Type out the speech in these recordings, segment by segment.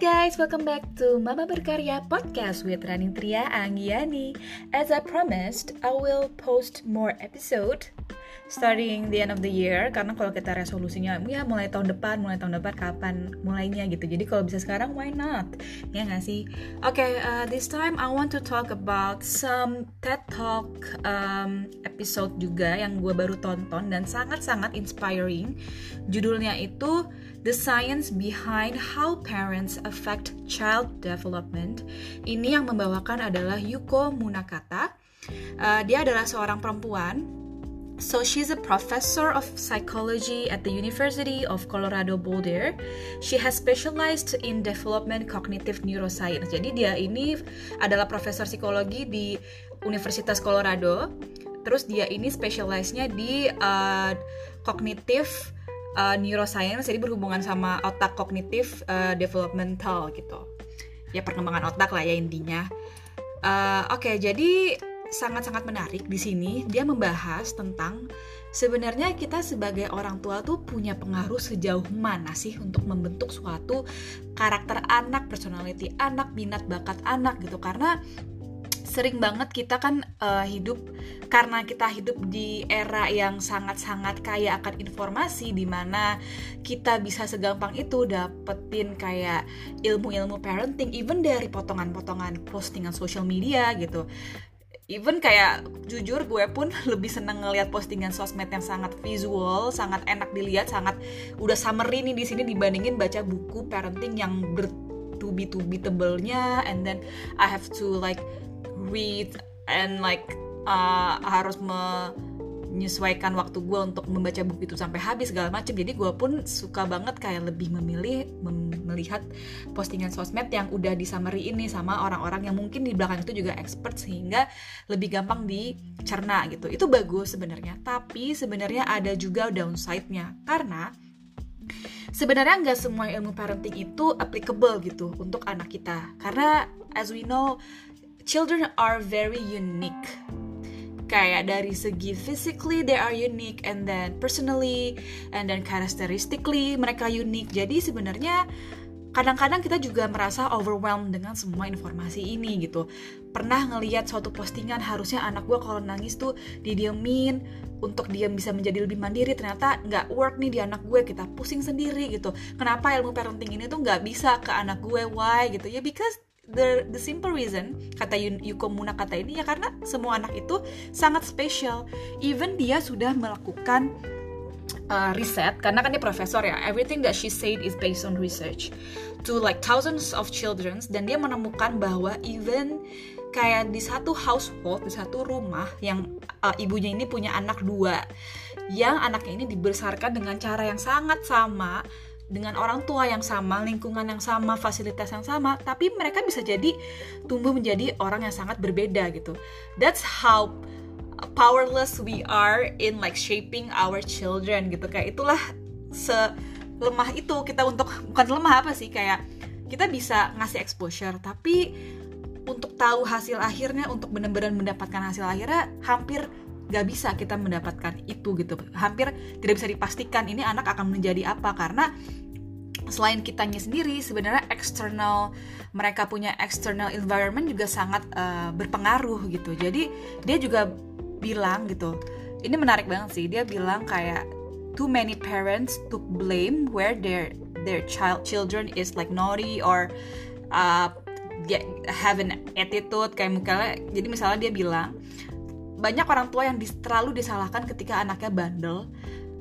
guys, welcome back to Mama Berkarya podcast with Rani Tria Anggiani. As I promised, I will post more episode starting the end of the year karena kalau kita resolusinya ya mulai tahun depan mulai tahun depan kapan mulainya gitu. Jadi kalau bisa sekarang why not? Ya nggak sih? Oke okay, uh, this time I want to talk about some TED Talk um, episode juga yang gue baru tonton dan sangat sangat inspiring. Judulnya itu The Science Behind How Parents Affect Child Development. Ini yang membawakan adalah Yuko Munakata. Uh, dia adalah seorang perempuan So she's a professor of psychology at the University of Colorado Boulder. She has specialized in development cognitive neuroscience. Jadi dia ini adalah profesor psikologi di Universitas Colorado. Terus dia ini specialize-nya di uh, cognitive uh, neuroscience, jadi berhubungan sama otak kognitif uh, developmental gitu. Ya perkembangan otak lah ya intinya. Uh, Oke, okay, jadi sangat-sangat menarik di sini. Dia membahas tentang sebenarnya kita sebagai orang tua tuh punya pengaruh sejauh mana sih untuk membentuk suatu karakter anak, personality anak, minat bakat anak gitu. Karena sering banget kita kan uh, hidup karena kita hidup di era yang sangat-sangat kaya akan informasi di mana kita bisa segampang itu dapetin kayak ilmu-ilmu parenting even dari potongan-potongan postingan social media gitu even kayak jujur gue pun lebih seneng ngeliat postingan sosmed yang sangat visual, sangat enak dilihat, sangat udah summary nih di sini dibandingin baca buku parenting yang bertubi-tubi tebelnya and then I have to like read and like uh, harus me menyesuaikan waktu gue untuk membaca buku itu sampai habis segala macam jadi gue pun suka banget kayak lebih memilih mem melihat postingan sosmed yang udah di summary ini sama orang-orang yang mungkin di belakang itu juga expert sehingga lebih gampang dicerna gitu. Itu bagus sebenarnya tapi sebenarnya ada juga downside-nya. Karena sebenarnya nggak semua ilmu parenting itu applicable gitu untuk anak kita. Karena as we know children are very unique kayak dari segi physically they are unique and then personally and then characteristically mereka unik jadi sebenarnya kadang-kadang kita juga merasa overwhelmed dengan semua informasi ini gitu. Pernah ngeliat suatu postingan harusnya anak gue kalau nangis tuh didiemin untuk dia bisa menjadi lebih mandiri. Ternyata nggak work nih di anak gue kita pusing sendiri gitu. Kenapa ilmu parenting ini tuh nggak bisa ke anak gue? Why gitu? Ya because the the simple reason kata Yuko Muna kata ini ya karena semua anak itu sangat spesial even dia sudah melakukan uh, riset karena kan dia profesor ya everything that she said is based on research to like thousands of children dan dia menemukan bahwa even kayak di satu household di satu rumah yang uh, ibunya ini punya anak dua yang anaknya ini dibesarkan dengan cara yang sangat sama dengan orang tua yang sama, lingkungan yang sama, fasilitas yang sama, tapi mereka bisa jadi tumbuh menjadi orang yang sangat berbeda gitu. That's how powerless we are in like shaping our children gitu. Kayak itulah selemah itu kita untuk bukan lemah apa sih kayak kita bisa ngasih exposure tapi untuk tahu hasil akhirnya untuk benar-benar mendapatkan hasil akhirnya hampir gak bisa kita mendapatkan itu gitu. Hampir tidak bisa dipastikan ini anak akan menjadi apa karena selain kitanya sendiri sebenarnya external mereka punya external environment juga sangat uh, berpengaruh gitu. Jadi dia juga bilang gitu ini menarik banget sih dia bilang kayak too many parents took blame where their their child children is like naughty or uh, have an attitude. Kayak misalnya jadi misalnya dia bilang banyak orang tua yang terlalu disalahkan ketika anaknya bandel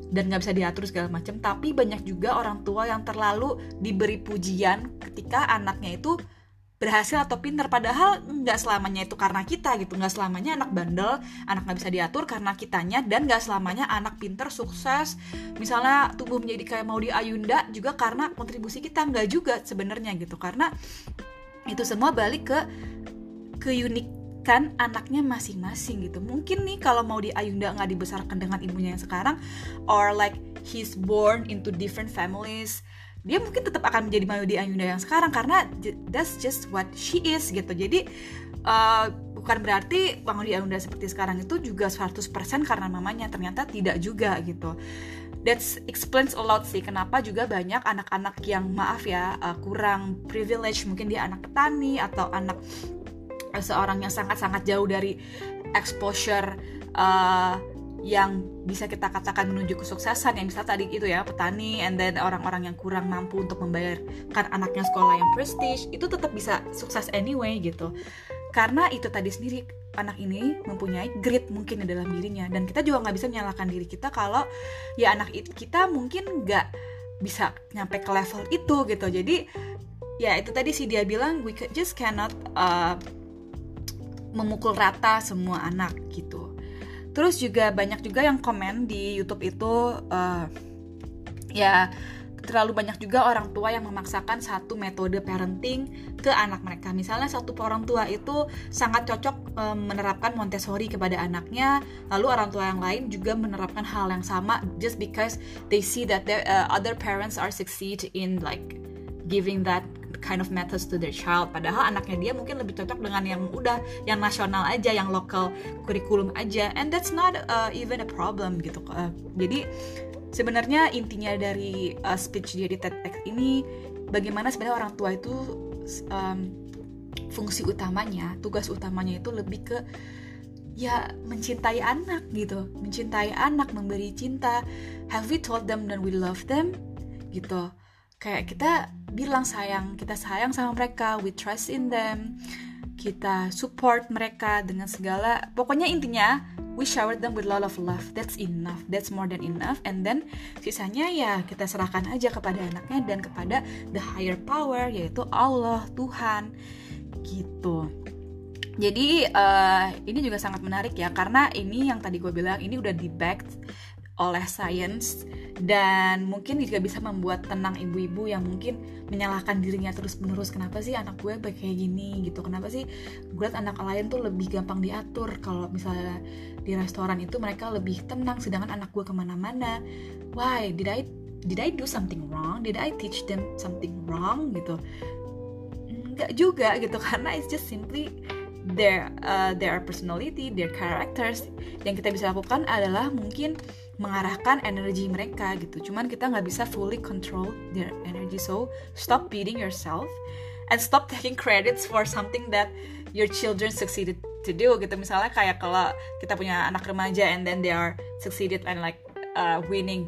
dan nggak bisa diatur segala macam tapi banyak juga orang tua yang terlalu diberi pujian ketika anaknya itu berhasil atau pinter padahal nggak selamanya itu karena kita gitu. Nggak selamanya anak bandel anak nggak bisa diatur karena kitanya. Dan nggak selamanya anak pinter sukses. Misalnya tumbuh menjadi kayak mau di Ayunda juga karena kontribusi kita. Nggak juga sebenarnya gitu. Karena itu semua balik ke ke unik kan anaknya masing-masing gitu. Mungkin nih kalau mau di Ayunda nggak dibesarkan dengan ibunya yang sekarang or like he's born into different families dia mungkin tetap akan menjadi Mayu di Ayunda yang sekarang karena that's just what she is gitu. Jadi uh, bukan berarti Bang di Ayunda seperti sekarang itu juga 100% karena mamanya ternyata tidak juga gitu. That explains a lot sih kenapa juga banyak anak-anak yang maaf ya uh, kurang privilege mungkin dia anak petani atau anak seorang yang sangat-sangat jauh dari exposure uh, yang bisa kita katakan menuju kesuksesan yang misalnya tadi itu ya petani and then orang-orang yang kurang mampu untuk membayarkan anaknya sekolah yang prestige itu tetap bisa sukses anyway gitu. Karena itu tadi sendiri anak ini mempunyai grit mungkin di dalam dirinya dan kita juga nggak bisa menyalahkan diri kita kalau ya anak kita mungkin nggak bisa nyampe ke level itu gitu. Jadi ya itu tadi sih dia bilang we just cannot uh, memukul rata semua anak gitu terus juga banyak juga yang komen di YouTube itu uh, ya terlalu banyak juga orang tua yang memaksakan satu metode parenting ke anak mereka. Misalnya satu orang tua itu sangat cocok e, menerapkan Montessori kepada anaknya, lalu orang tua yang lain juga menerapkan hal yang sama just because they see that their, uh, other parents are succeed in like giving that kind of methods to their child. Padahal anaknya dia mungkin lebih cocok dengan yang udah yang nasional aja yang lokal kurikulum aja. And that's not uh, even a problem gitu uh, jadi sebenarnya intinya dari uh, speech dia di TEDx ini bagaimana sebenarnya orang tua itu um, fungsi utamanya tugas utamanya itu lebih ke ya mencintai anak gitu. Mencintai anak memberi cinta. Have we told them that we love them? Gitu kayak kita bilang sayang kita sayang sama mereka we trust in them kita support mereka dengan segala pokoknya intinya we shower them with lot of love that's enough that's more than enough and then sisanya ya kita serahkan aja kepada anaknya dan kepada the higher power yaitu Allah Tuhan gitu. Jadi uh, ini juga sangat menarik ya karena ini yang tadi gue bilang ini udah di backed oleh science dan mungkin juga bisa membuat tenang ibu-ibu yang mungkin menyalahkan dirinya terus-menerus kenapa sih anak gue kayak gini gitu? Kenapa sih gue liat anak lain tuh lebih gampang diatur? Kalau misalnya di restoran itu mereka lebih tenang sedangkan anak gue ke mana-mana. Why? Did I did I do something wrong? Did I teach them something wrong? Gitu. Enggak juga gitu karena it's just simply their uh, their personality, their characters. Yang kita bisa lakukan adalah mungkin mengarahkan energi mereka gitu. Cuman kita nggak bisa fully control their energy. So stop beating yourself and stop taking credits for something that your children succeeded to do gitu. Misalnya kayak kalau kita punya anak remaja and then they are succeeded and like uh, winning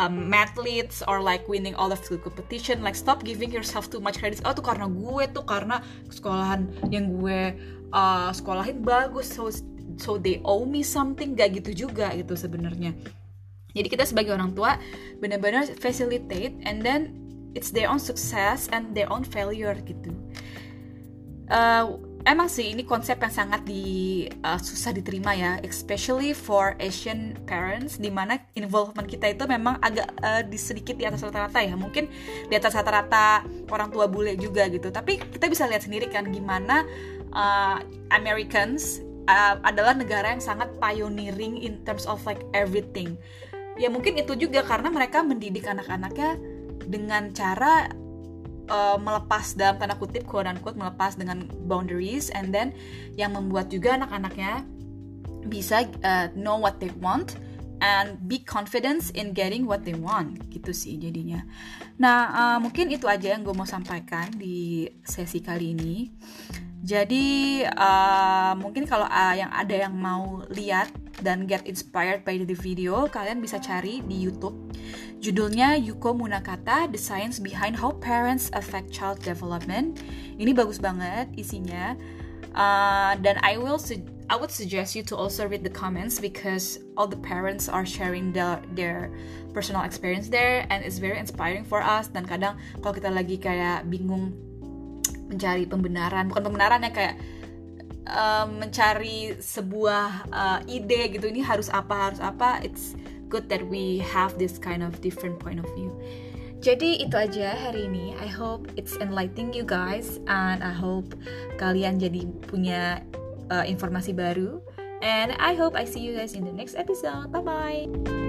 um, athletes or like winning all of the competition like stop giving yourself too much credits. Oh tuh karena gue tuh karena sekolahan yang gue uh, sekolahin bagus. So so they owe me something. Gak gitu juga gitu sebenarnya jadi kita sebagai orang tua benar-benar facilitate and then it's their own success and their own failure gitu. Uh, emang sih ini konsep yang sangat di uh, susah diterima ya, especially for Asian parents, di mana involvement kita itu memang agak uh, di sedikit di atas rata-rata ya, mungkin di atas rata-rata orang tua bule juga gitu. Tapi kita bisa lihat sendiri kan gimana uh, Americans uh, adalah negara yang sangat pioneering in terms of like everything ya mungkin itu juga karena mereka mendidik anak-anaknya dengan cara uh, melepas dalam tanda kutip quote unquote melepas dengan boundaries and then yang membuat juga anak-anaknya bisa uh, know what they want and be confident in getting what they want gitu sih jadinya. Nah uh, mungkin itu aja yang gue mau sampaikan di sesi kali ini. Jadi uh, mungkin kalau uh, yang ada yang mau lihat dan get inspired by the video, kalian bisa cari di YouTube. Judulnya Yuko Munakata, The Science Behind How Parents Affect Child Development. Ini bagus banget isinya. Uh, dan I will I would suggest you to also read the comments because all the parents are sharing the, their personal experience there and it's very inspiring for us dan kadang kalau kita lagi kayak bingung mencari pembenaran bukan pembenaran ya kayak uh, mencari sebuah uh, ide gitu ini harus apa harus apa it's good that we have this kind of different point of view. Jadi itu aja hari ini. I hope it's enlightening you guys and I hope kalian jadi punya uh, informasi baru. And I hope I see you guys in the next episode. Bye bye